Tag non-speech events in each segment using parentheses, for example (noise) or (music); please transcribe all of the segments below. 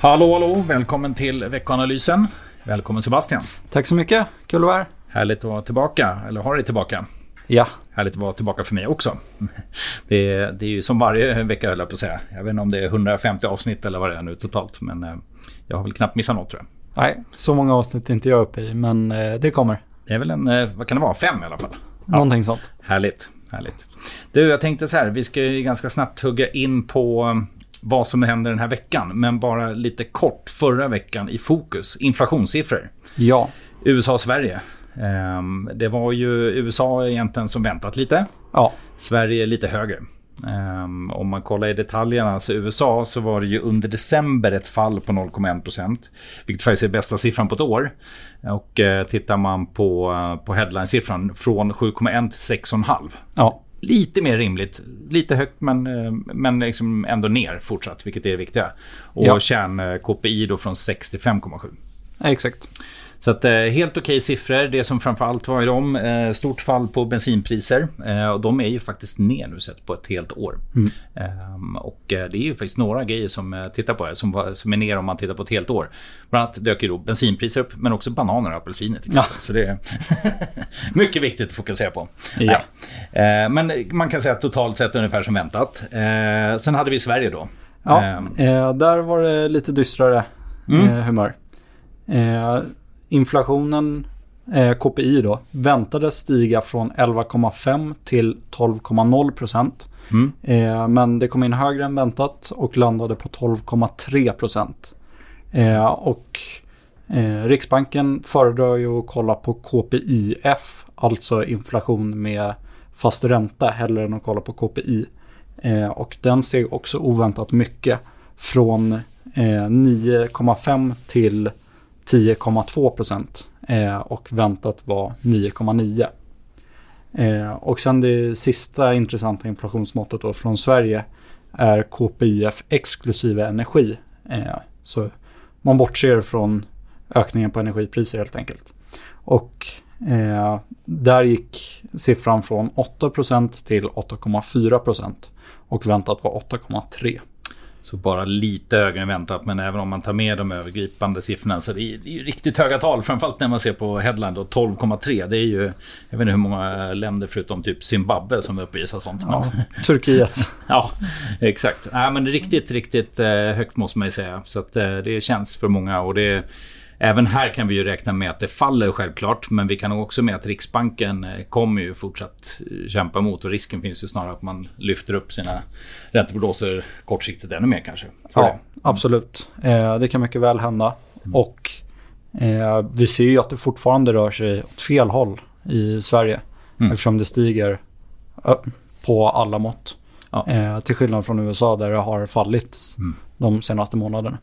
Hallå, hallå! Välkommen till veckoanalysen. Välkommen Sebastian. Tack så mycket. Kul att vara här. Härligt att vara tillbaka, eller ha dig tillbaka. Ja. Härligt att vara tillbaka för mig också. (laughs) Det är, det är ju som varje vecka, höll jag på att säga. Jag vet inte om det är 150 avsnitt eller vad det är nu totalt. Men eh, jag har väl knappt missat något tror jag. Nej, så många avsnitt är inte jag uppe i, men eh, det kommer. Det är väl en, eh, vad kan det vara, fem i alla fall? Ja. Någonting sånt. Härligt, härligt. Du, jag tänkte så här, vi ska ju ganska snabbt hugga in på vad som händer den här veckan. Men bara lite kort, förra veckan i fokus, inflationssiffror. Ja. USA-Sverige. Ehm, det var ju USA egentligen som väntat lite. Ja. Sverige lite högre. Um, om man kollar i detaljerna, så USA så var det ju under december ett fall på 0,1 Vilket faktiskt är bästa siffran på ett år. Och uh, tittar man på, uh, på headline-siffran från 7,1 till 6,5. Ja. Lite mer rimligt. Lite högt men, uh, men liksom ändå ner fortsatt, vilket är det viktiga. Och ja. kärn-KPI då från 6 till 5,7. Exakt. Så att, eh, helt okej okay siffror. Det som framförallt var i dem, eh, stort fall på bensinpriser. Eh, och de är ju faktiskt ner nu sett på ett helt år. Mm. Ehm, och eh, det är ju faktiskt några grejer som jag tittar på här som, som är ner om man tittar på ett helt år. Bland annat dök ju då bensinpriser upp, men också bananer och apelsiner till exempel. Ja. Så det är (laughs) mycket viktigt att fokusera på. Ja. Eh, men man kan säga att totalt sett ungefär som väntat. Eh, sen hade vi Sverige då. Ja, ehm. där var det lite dystrare mm. humör. Inflationen, eh, KPI då, väntades stiga från 11,5 till 12,0 procent. Mm. Eh, men det kom in högre än väntat och landade på 12,3 procent. Eh, och eh, Riksbanken föredrar ju att kolla på KPIF, alltså inflation med fast ränta, hellre än att kolla på KPI. Eh, och den steg också oväntat mycket från 9,5 eh, till 10,2 procent eh, och väntat var 9,9. Eh, och sen det sista intressanta inflationsmåttet då från Sverige är KPIF exklusive energi. Eh, så man bortser från ökningen på energipriser helt enkelt. Och eh, där gick siffran från 8% till 8,4% och väntat var 8,3. Så bara lite högre än väntat. Men även om man tar med de övergripande siffrorna så det är det är riktigt höga tal. Framförallt när man ser på headline då 12,3. Det är ju, jag vet inte hur många länder förutom typ Zimbabwe som uppvisar sånt. Ja, Turkiet. (laughs) ja, exakt. Nej, men riktigt, riktigt eh, högt måste man ju säga. Så att eh, det känns för många och det Även här kan vi ju räkna med att det faller självklart, men vi kan också med att Riksbanken eh, kommer ju fortsatt eh, kämpa mot och risken finns ju snarare att man lyfter upp sina ränteprognoser kortsiktigt ännu mer kanske. Ja, det. absolut. Eh, det kan mycket väl hända. Mm. Och eh, vi ser ju att det fortfarande rör sig åt fel håll i Sverige. Mm. Eftersom det stiger på alla mått. Ja. Eh, till skillnad från USA där det har fallit mm. de senaste månaderna.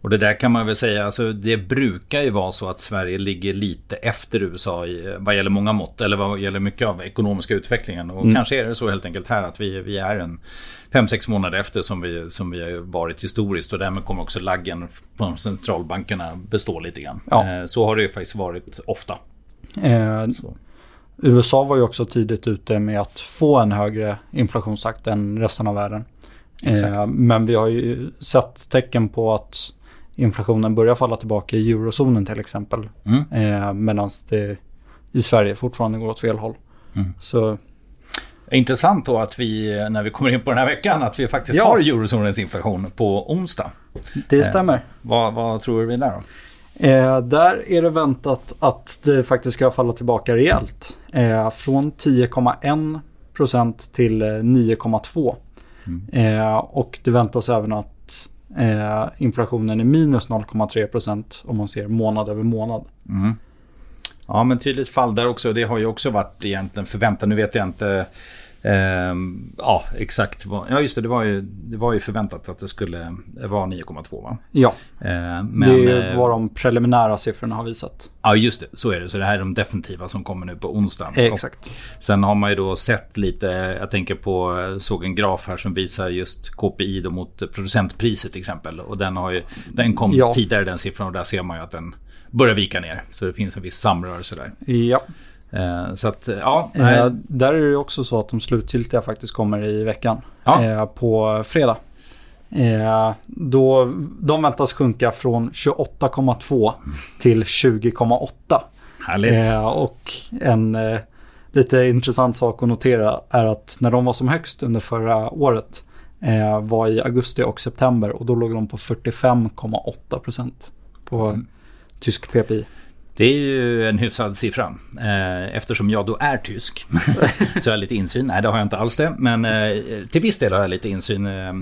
Och det där kan man väl säga, alltså det brukar ju vara så att Sverige ligger lite efter USA i, vad gäller många mått, eller vad gäller mycket av ekonomiska utvecklingen. Och mm. kanske är det så helt enkelt här att vi, vi är en 5-6 månader efter som vi, som vi har varit historiskt. Och därmed kommer också laggen från centralbankerna bestå lite grann. Ja. Eh, så har det ju faktiskt varit ofta. Eh, USA var ju också tidigt ute med att få en högre inflationstakt än resten av världen. Eh, men vi har ju sett tecken på att inflationen börjar falla tillbaka i eurozonen till exempel. Mm. Eh, Medan det i Sverige fortfarande går åt fel håll. Mm. Så Intressant då att vi, när vi kommer in på den här veckan, att vi faktiskt ja. har eurozonens inflation på onsdag. Det stämmer. Eh, vad, vad, tror vi där då? Eh, där är det väntat att det faktiskt ska falla tillbaka rejält. Eh, från 10,1% till 9,2%. Mm. Eh, och det väntas även att eh, inflationen är minus 0,3% om man ser månad över månad. Mm. Ja, men tydligt fall där också. Det har ju också varit egentligen förväntat. Nu vet jag inte ja, exakt. Ja, just det. Det var, ju, det var ju förväntat att det skulle vara 9,2 va? Ja. Ehm, men, det är eh, vad de preliminära siffrorna har visat. Ja, just det. Så är det. Så det här är de definitiva som kommer nu på onsdag. Exakt. Och sen har man ju då sett lite, jag tänker på, såg en graf här som visar just KPI då mot producentpriset till exempel. Och den, har ju, den kom ja. tidigare den siffran och där ser man ju att den börjar vika ner. Så det finns en viss samrörelse där. Ja. Eh, så att, ja. Eh, där är det också så att de slutgiltiga faktiskt kommer i veckan. Ja. Eh, på fredag. Då, de väntas sjunka från 28,2 till 20,8. Härligt. Och en lite intressant sak att notera är att när de var som högst under förra året var i augusti och september och då låg de på 45,8 procent på Mm. tysk PPI. Det är ju en hyfsad siffra. Eh, Eftersom jag då är tysk (laughs) så har jag lite insyn. Nej, det har jag inte alls det. Men eh, till viss del har jag lite insyn eh,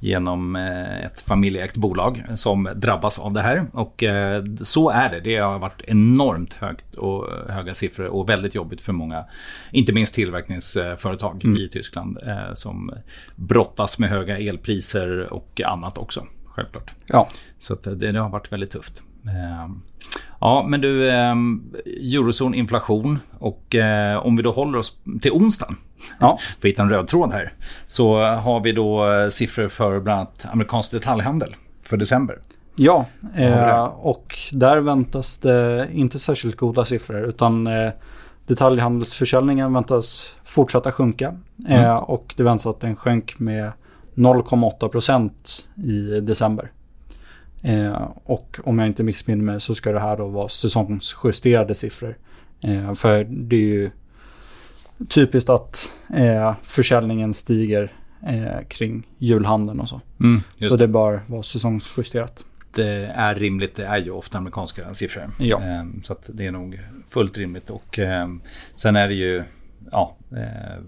genom ett familjeägt bolag som drabbas av det här. Och så är det. Det har varit enormt högt och höga siffror och väldigt jobbigt för många, inte minst tillverkningsföretag i Tyskland som brottas med höga elpriser och annat också. Självklart. Ja, Så det, det har varit väldigt tufft. Eh, Ja, men du, eh, eurozon, inflation och eh, om vi då håller oss till onsdagen ja. (laughs) för att hitta en röd tråd här så har vi då eh, siffror för bland annat amerikansk detaljhandel för december. Ja, eh, och där väntas det inte särskilt goda siffror utan eh, detaljhandelsförsäljningen väntas fortsätta sjunka eh, Mm. och det väntas att den sjönk med 0,8 procent i december. Eh, och om jag inte missminner mig så ska det här då vara säsongsjusterade siffror. Eh, för det är ju typiskt att eh, försäljningen stiger eh, kring julhandeln och så. Just så det bör vara säsongsjusterat. det är rimligt. Det är ju ofta amerikanska siffror. Ja. Ehm, Så det är nog fullt rimligt. Och ehm, sen är det ju ja, eh,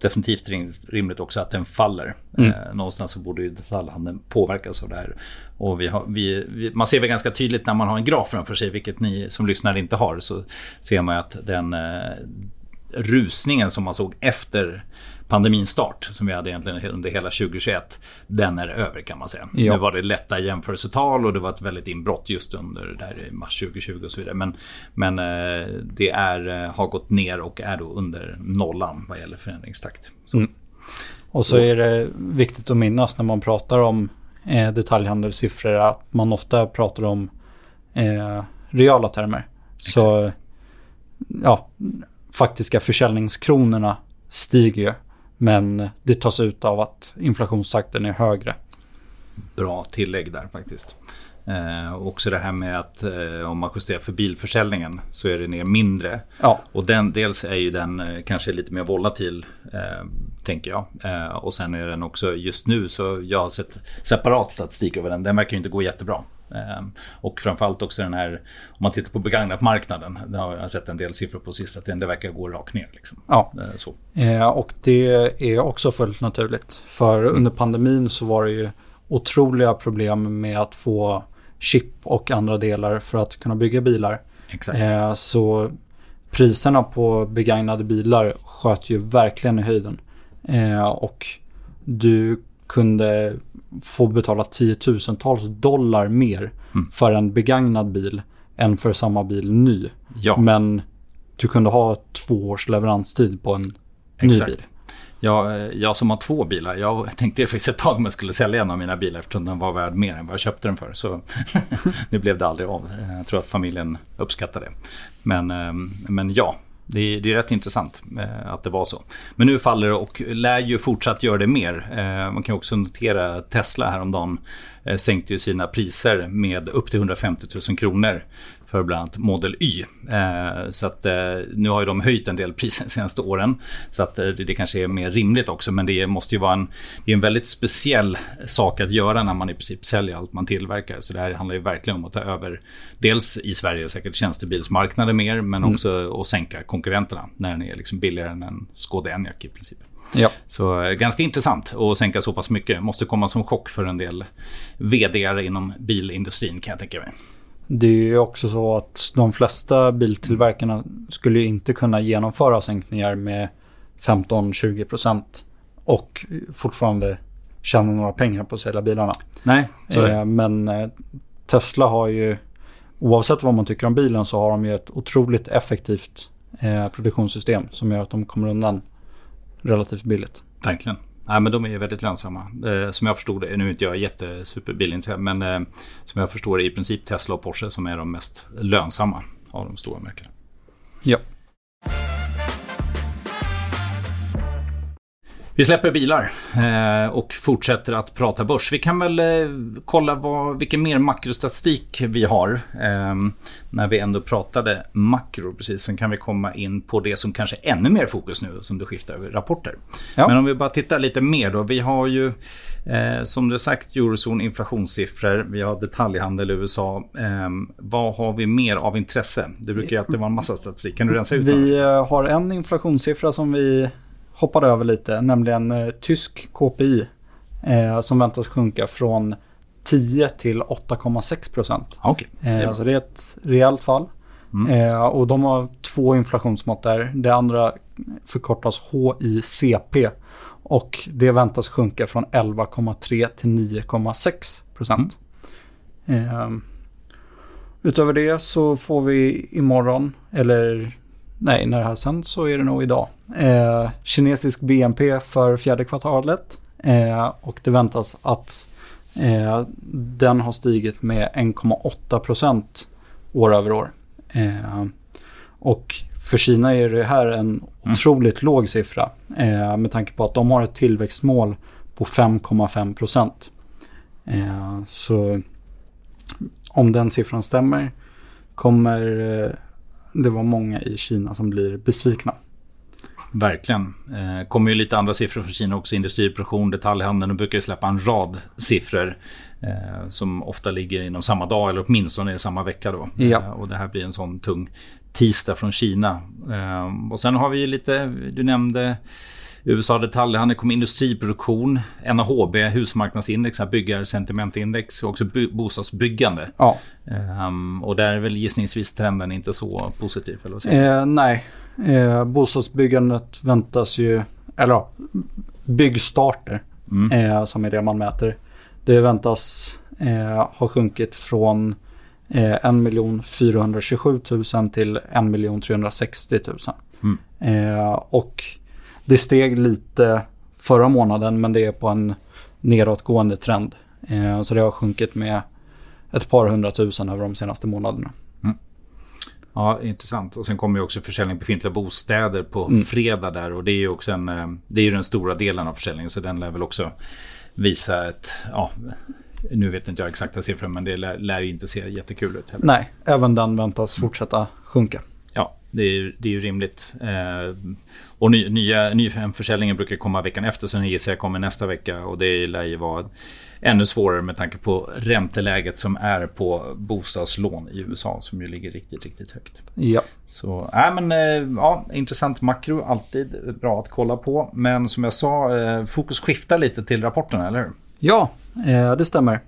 definitivt rim- rimligt också att den faller. Mm. Eh, någonstans så borde ju detaljhandeln påverkas av det här. Och vi har, vi, vi, man ser väl ganska tydligt när man har en graf framför sig, vilket ni som lyssnar inte har, så ser man ju att den eh, rusningen som man såg efter pandemins start, som vi hade egentligen under hela 2021, den är över kan man säga. Ja. Nu var det lätta jämförelsetal och det var ett väldigt inbrott just under där i mars 2020 och så vidare. Men, men eh, det är, eh, har gått ner och är då under nollan vad gäller förändringstakt. Så, Mm. Och så, Så- är det viktigt att minnas när man pratar om eh, detaljhandelssiffror att man ofta pratar om eh, reala termer. Så ja, faktiska försäljningskronorna stiger ju. Men det tas ut av att inflationstakten är högre. Bra tillägg där faktiskt. Eh, och också det här med att eh, om man justerar för bilförsäljningen så är det ner mindre. Ja, Och den, dels är ju den eh, kanske lite mer volatil, eh, tänker jag. Eh, och sen är den också just nu, så jag har sett separat statistik över den. Den verkar ju inte gå jättebra. Eh, och framförallt också den här, om man tittar på begagnat marknaden, där har jag sett en del siffror på sist, att den det verkar gå rakt ner. Liksom. ja. Eh, så. Eh, och det är också fullt naturligt. För under pandemin så var det ju otroliga problem med att få chip och andra delar för att kunna bygga bilar. Exakt. Så priserna på begagnade bilar sköt ju verkligen i höjden. Och du kunde få betala tiotusentals dollar mer Mm. för en begagnad bil än för samma bil ny. ja, Men du kunde ha två års leveranstid på en ny exakt. bil. Jag, eh, jag som har två bilar, jag tänkte faktiskt ett tag om jag skulle sälja en av mina bilar eftersom den var värd mer än vad jag köpte den för. Så (laughs) nu blev det aldrig av. Jag tror att familjen uppskattar det. Men, eh, men ja, det är, det är rätt intressant eh, att det var så. Men nu faller det och lär ju fortsatt göra det mer. Eh, Man kan också notera Tesla häromdagen sänkte ju sina priser med upp till 150 000 kronor för bland annat Model Y. Eh, Så att eh, nu har de höjt en del priser de senaste åren. Så att eh, det, kanske är mer rimligt också. Men det måste ju vara en, det är en väldigt speciell sak att göra när man i princip säljer allt man tillverkar. Så det här handlar ju verkligen om att ta över dels i Sverige säkert tjänstebilsmarknaden mer. Men också att sänka konkurrenterna när den är liksom billigare än en Skoda Enyaq i princip. Ja. Så eh, ganska intressant att sänka så pass mycket. Måste komma som chock för en del vd inom bilindustrin kan jag tänka mig. Det är ju också så att de flesta biltillverkarna skulle inte kunna genomföra sänkningar med 15-20% och fortfarande tjäna några pengar på att sälja bilarna. Nej. Eh, men eh, Tesla har ju, oavsett vad man tycker om bilen, så har de ju ett otroligt effektivt eh, produktionssystem som gör att de kommer undan relativt billigt. Verkligen. Nej, men de är väldigt lönsamma. Eh, som jag förstod det, nu är inte jag jättesuperbilintresserad, men eh, som jag förstår det i princip Tesla och Porsche som är de mest lönsamma av de stora märkena. Ja. Vi släpper bilar eh, och fortsätter att prata börs. Vi kan väl eh, kolla vad, vilken mer makrostatistik vi har. Eh, när vi ändå pratade makro precis. Sen kan vi komma in på det som kanske är ännu mer fokus nu som du skiftar över rapporter. Ja. Men om vi bara tittar lite mer då. Vi har ju eh, som du sagt eurozon inflationssiffror. Vi har detaljhandel i USA. Eh, vad har vi mer av intresse? Det brukar ju alltid vara en massa statistik. Kan du rensa ut Vi något? Har en inflationssiffra som vi hoppade över lite, nämligen eh, tysk KPI eh, som väntas sjunka från 10 till 8,6 procent. Okay. Eh, så det är ett rejält fall. Mm. Eh, och de har två inflationsmått där. Det andra förkortas HICP. Och det väntas sjunka från 11,3 till 9,6 procent. Mm. Utöver det så får vi imorgon, eller nej, när det här sänds så är det nog idag. Eh, kinesisk BNP för fjärde kvartalet. Eh, och det väntas att eh, den har stigit med 1,8 procent år över år. Eh, och för Kina är det här en mm. otroligt låg siffra. Eh, med tanke på att de har ett tillväxtmål på 5,5 procent. Eh, så om den siffran stämmer kommer det vara många i Kina som blir besvikna. Verkligen. Eh, kommer ju lite andra siffror från Kina också. Industriproduktion, detaljhandeln. De brukar släppa en rad siffror eh, som ofta ligger inom samma dag eller åtminstone i samma vecka. Då. Ja. Eh, och det här blir en sån tung tisdag från Kina. Eh, och sen har vi lite, du nämnde USA detaljhandel kommer industriproduktion, NAHB, husmarknadsindex, byggarsentimentindex och också bostadsbyggande. Ja. Um, och där är väl gissningsvis trenden inte så positiv? Eller eh, nej, eh, bostadsbyggandet väntas ju, eller ja, byggstarter mm. eh, som är det man mäter. Det väntas eh, ha sjunkit från eh, 1 427 000 till 1 360 000. Mm. Eh, och det steg lite förra månaden men det är på en nedåtgående trend. Eh, så det har sjunkit med ett par hundratusen över de senaste månaderna. Ja, intressant. Och sen kommer ju också försäljning på befintliga bostäder på mm. fredag där. Och det är ju också en, eh, det är ju den stora delen av försäljningen. Så den lär väl också visa ett, ja, nu vet inte jag exakta siffror men det lär, lär inte se jättekul ut. Heller. Nej, även den väntas fortsätta sjunka. Det är, det är ju rimligt. Eh, och ny, nya, nyförsäljningen brukar komma veckan efter, så den gissar jag kommer nästa vecka. Och det lär ju vara ännu svårare med tanke på ränteläget som är på bostadslån i USA, som ju ligger riktigt, riktigt högt. Ja. Så, äh, men, eh, ja, intressant makro, alltid bra att kolla på. Men som jag sa, eh, fokus skiftar lite till rapporten, eller hur? Ja, eh, det stämmer.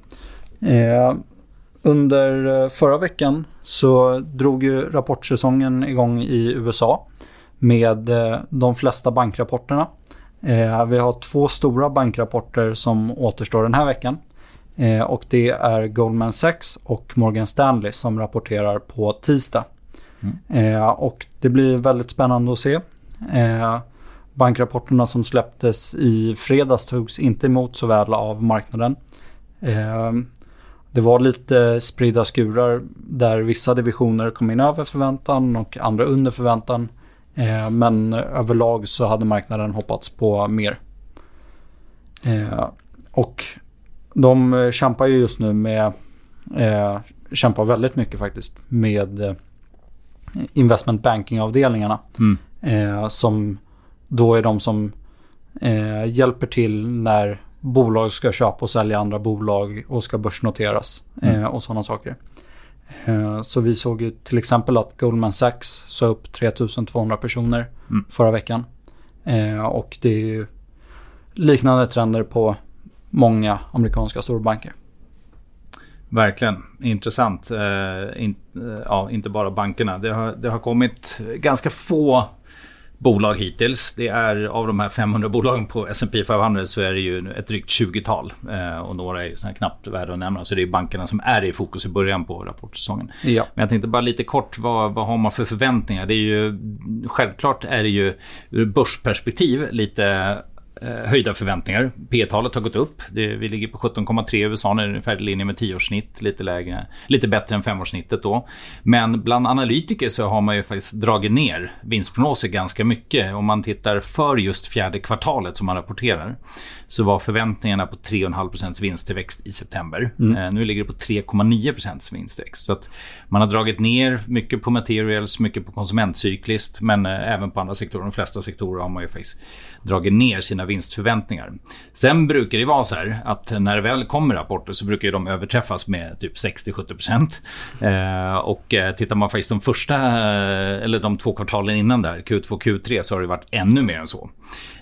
Under eh, förra veckan så drog ju rapportsäsongen igång i USA med eh, de flesta bankrapporterna. Eh, vi har två stora bankrapporter som återstår den här veckan. Och det är Goldman Sachs och Morgan Stanley som rapporterar på tisdag. Mm. Och det blir väldigt spännande att se. Bankrapporterna som släpptes i fredags togs inte emot så väl av marknaden. Det var lite spridda skurar där vissa divisioner kom in över förväntan och andra under förväntan. Eh, men överlag så hade marknaden hoppats på mer. Eh, och de kämpar ju just nu med, eh, kämpar väldigt mycket faktiskt med investment banking-avdelningarna. Mm. som då är de som hjälper till när bolag ska köpa och sälja andra bolag och ska börsnoteras mm. eh, och sådana saker. Eh, så vi såg ju till exempel att Goldman Sachs sa upp 3200 personer mm. förra veckan. Eh, och det är ju liknande trender på många amerikanska storbanker. Verkligen, intressant. In, ja, inte bara bankerna. Det har, det har kommit ganska få bolag hittills. Det är av de här 500 bolagen på S&P 500 så är det ju ett drygt 20-tal. Eh, och några är så knappt värda att nämna. Så det är bankerna som är i fokus i början på rapportsäsongen. Ja. Men jag tänkte bara lite kort, vad, vad har man för förväntningar? Det är ju, självklart är det ju ur börsperspektiv lite höjda förväntningar. P-talet har gått upp. Det, vi ligger på 17,3 i USA nu, ungefär i linje med 10-årssnitt. Lite lägre, lite bättre än femårssnittet då. Men bland analytiker så har man ju faktiskt dragit ner vinstprognoser ganska mycket. Om man tittar för just fjärde kvartalet som man rapporterar så var förväntningarna på 3,5% vinsttillväxt i september. Mm. Eh, nu ligger det på 3,9 vinsttillväxt. Så man har dragit ner mycket på materials, mycket på konsumentcykliskt men eh, även på andra sektorer. De flesta sektorer har man ju faktiskt dragit ner sina vinstförväntningar. Sen brukar det vara så här att när det väl kommer rapporter så brukar de överträffas med typ 60-70%. Eh, och eh, tittar man faktiskt de första, eh, eller de två kvartalen innan där, Q2 och Q3, så har det varit ännu mer än så.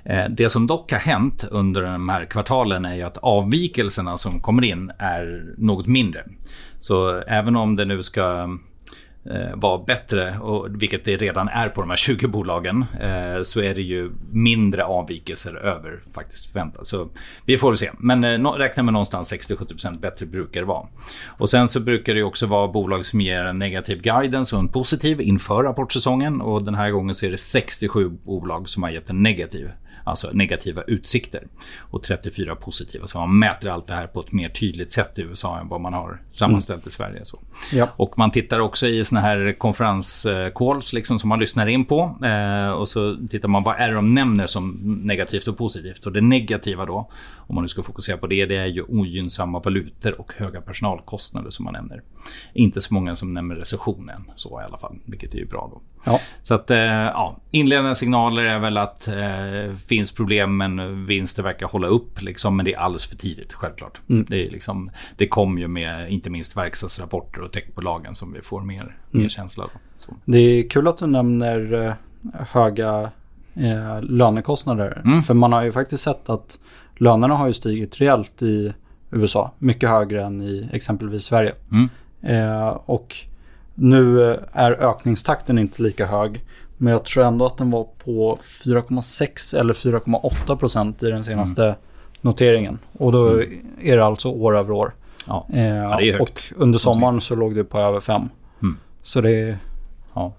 Eh, det som dock har hänt under de här kvartalen är ju att avvikelserna som kommer in är något mindre. Så även om det nu ska Eh, var bättre, och, vilket det redan är på de här 20 bolagen, eh, så är det ju mindre avvikelser över faktiskt förväntat. Så vi får se. Men eh, räkna med någonstans 60-70% bättre brukar det vara. Och sen så brukar det också vara bolag som ger en negativ guidance och en positiv inför rapportsäsongen. Och den här gången så är det 67 bolag som har gett en negativ alltså negativa utsikter. Och 34 positiva. Så man mäter allt det här på ett mer tydligt sätt i USA än vad man har sammanställt mm. i Sverige. Så. Ja. Och man tittar också i såna här konferenscalls liksom, som man lyssnar in på. Eh, och så tittar man vad är de nämner som negativt och positivt. Och det negativa då, om man nu ska fokusera på det, det är ju ogynnsamma valutor och höga personalkostnader som man nämner. Inte så många som nämner recessionen, så i alla fall, vilket är ju bra då. Ja. Så att, eh, ja, inledande signaler är väl att eh, finns problem men vinster verkar hålla upp. Liksom, men det är alldeles för tidigt, självklart. Mm. Det, är liksom, det kom ju med inte minst verkstadsrapporter och techbolagen som vi får mer, mm. mer känsla av. Det är kul att du nämner eh, höga eh, lönekostnader. Mm. För man har ju faktiskt sett att lönerna har ju stigit rejält i USA. Mycket högre än i exempelvis Sverige. Mm. Eh, och nu är ökningstakten inte lika hög. Men jag tror ändå att den var på 4,6 eller 4,8 procent i den senaste mm. noteringen. Och då mm. är det alltså år över år. Ja. Eh, ja, det är högt. Och under sommaren så låg det på över 5. Mm. Så det. Ja.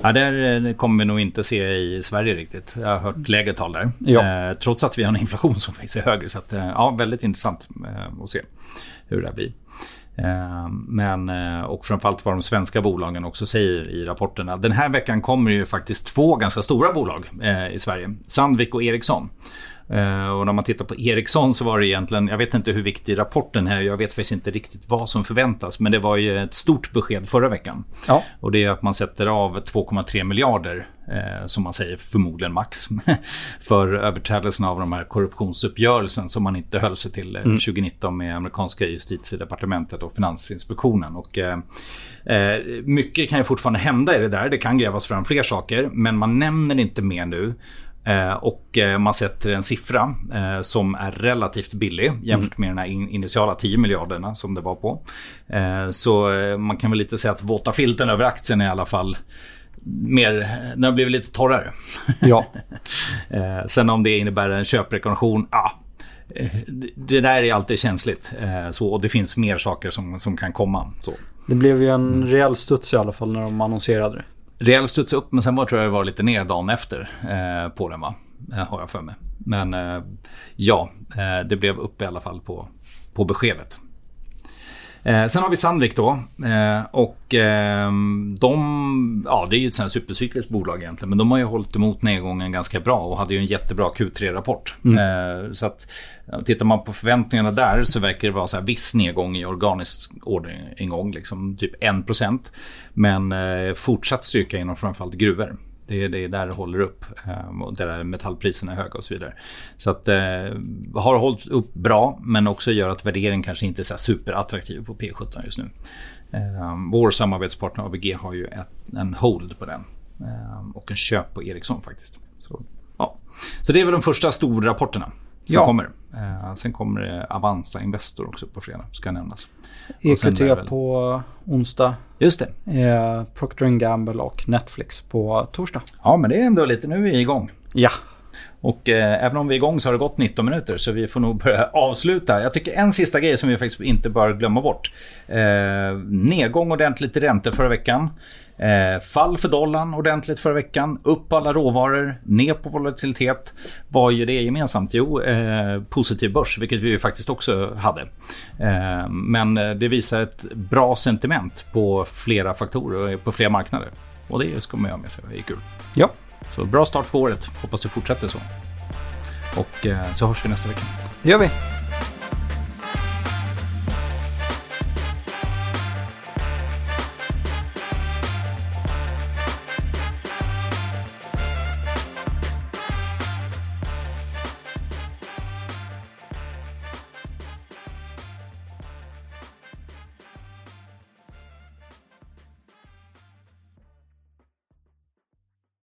Ja, det eh, kommer vi nog inte se i Sverige riktigt. Jag har hört lägre tal där. Ja. Eh, trots att vi har en inflation som faktiskt är högre. Så att, eh, ja, väldigt intressant eh, att se hur det blir. Eh, men, eh, och framförallt vad de svenska bolagen också säger i rapporterna. Den här veckan kommer ju faktiskt två ganska stora bolag eh, i Sverige. Sandvik och Ericsson. Uh, och när man tittar på Ericsson så var det egentligen, jag vet inte hur viktig rapporten är, jag vet faktiskt inte riktigt vad som förväntas, men det var ju ett stort besked förra veckan. Ja. Och det är att man sätter av 2,3 miljarder, uh, som man säger förmodligen max, (laughs) för överträdelserna av de här korruptionsuppgörelsen som man inte höll sig till mm. 2019 med amerikanska justitiedepartementet och Finansinspektionen. Och, mycket kan ju fortfarande hända i det där, det kan grävas fram fler saker, men man nämner inte mer nu Eh, och eh, man sätter en siffra eh, som är relativt billig jämfört med mm. de här initiala 10 miljarderna som det var på. Så man kan väl lite säga att våta filten över aktien är i alla fall mer, den har blivit lite torrare. Ja. (laughs) Sen om det innebär en köprekommendation, ja. Det där är alltid känsligt. Så, och det finns mer saker som, som kan komma. Så. Det blev ju en mm. rejäl studs i alla fall när de annonserade det rejäl studs upp men sen var, tror jag det var lite ner dagen efter eh, på den va. Eh, har jag för mig. Men eh, ja, eh, det blev upp i alla fall på, på beskedet. Eh, sen har vi Sandvik då. Eh, och eh, de, ja det är ju ett sånt supercykliskt bolag egentligen. Men de har ju hållit emot nedgången ganska bra och hade ju en jättebra Q3-rapport. Mm. Eh, så att tittar man på förväntningarna där så verkar det vara så här viss nedgång i organisk orderingång. Liksom typ 1%. Men eh, fortsatt styrka inom framförallt gruvor. Det är, det är där det håller upp. Eh, och där metallpriserna är höga och så vidare. Så att eh, har hållit upp bra men också gör att värderingen kanske inte är så superattraktiv på P17 just nu. Eh, vår samarbetspartner ABG har ju ett, en hold på den. Eh, och en köp på Ericsson faktiskt. Så, ja. så det är väl de första storrapporterna som ja. kommer. Eh, sen kommer Avanza Investor också på fredag, ska nämnas. EQT väl... på onsdag. Just det. Eh, Procter Gamble och Netflix på torsdag. Ja, men det är ändå lite, nu är vi igång. Ja. Och eh, även om vi är igång så har det gått 19 minuter så vi får nog börja (laughs) avsluta. Jag tycker en sista grej som vi faktiskt inte bör glömma bort. Eh, nedgång ordentligt i räntor förra veckan. Eh, fall för dollarn ordentligt förra veckan. Upp alla råvaror, ner på volatilitet. Vad gör det gemensamt? Jo, eh, positiv börs, vilket vi ju faktiskt också hade. Eh, men det visar ett bra sentiment på flera faktorer och på flera marknader. Och det ska man göra med sig. Det är kul. Ja. Så bra start på året. Hoppas det fortsätter så. Och eh, så hörs vi nästa vecka. Det gör vi.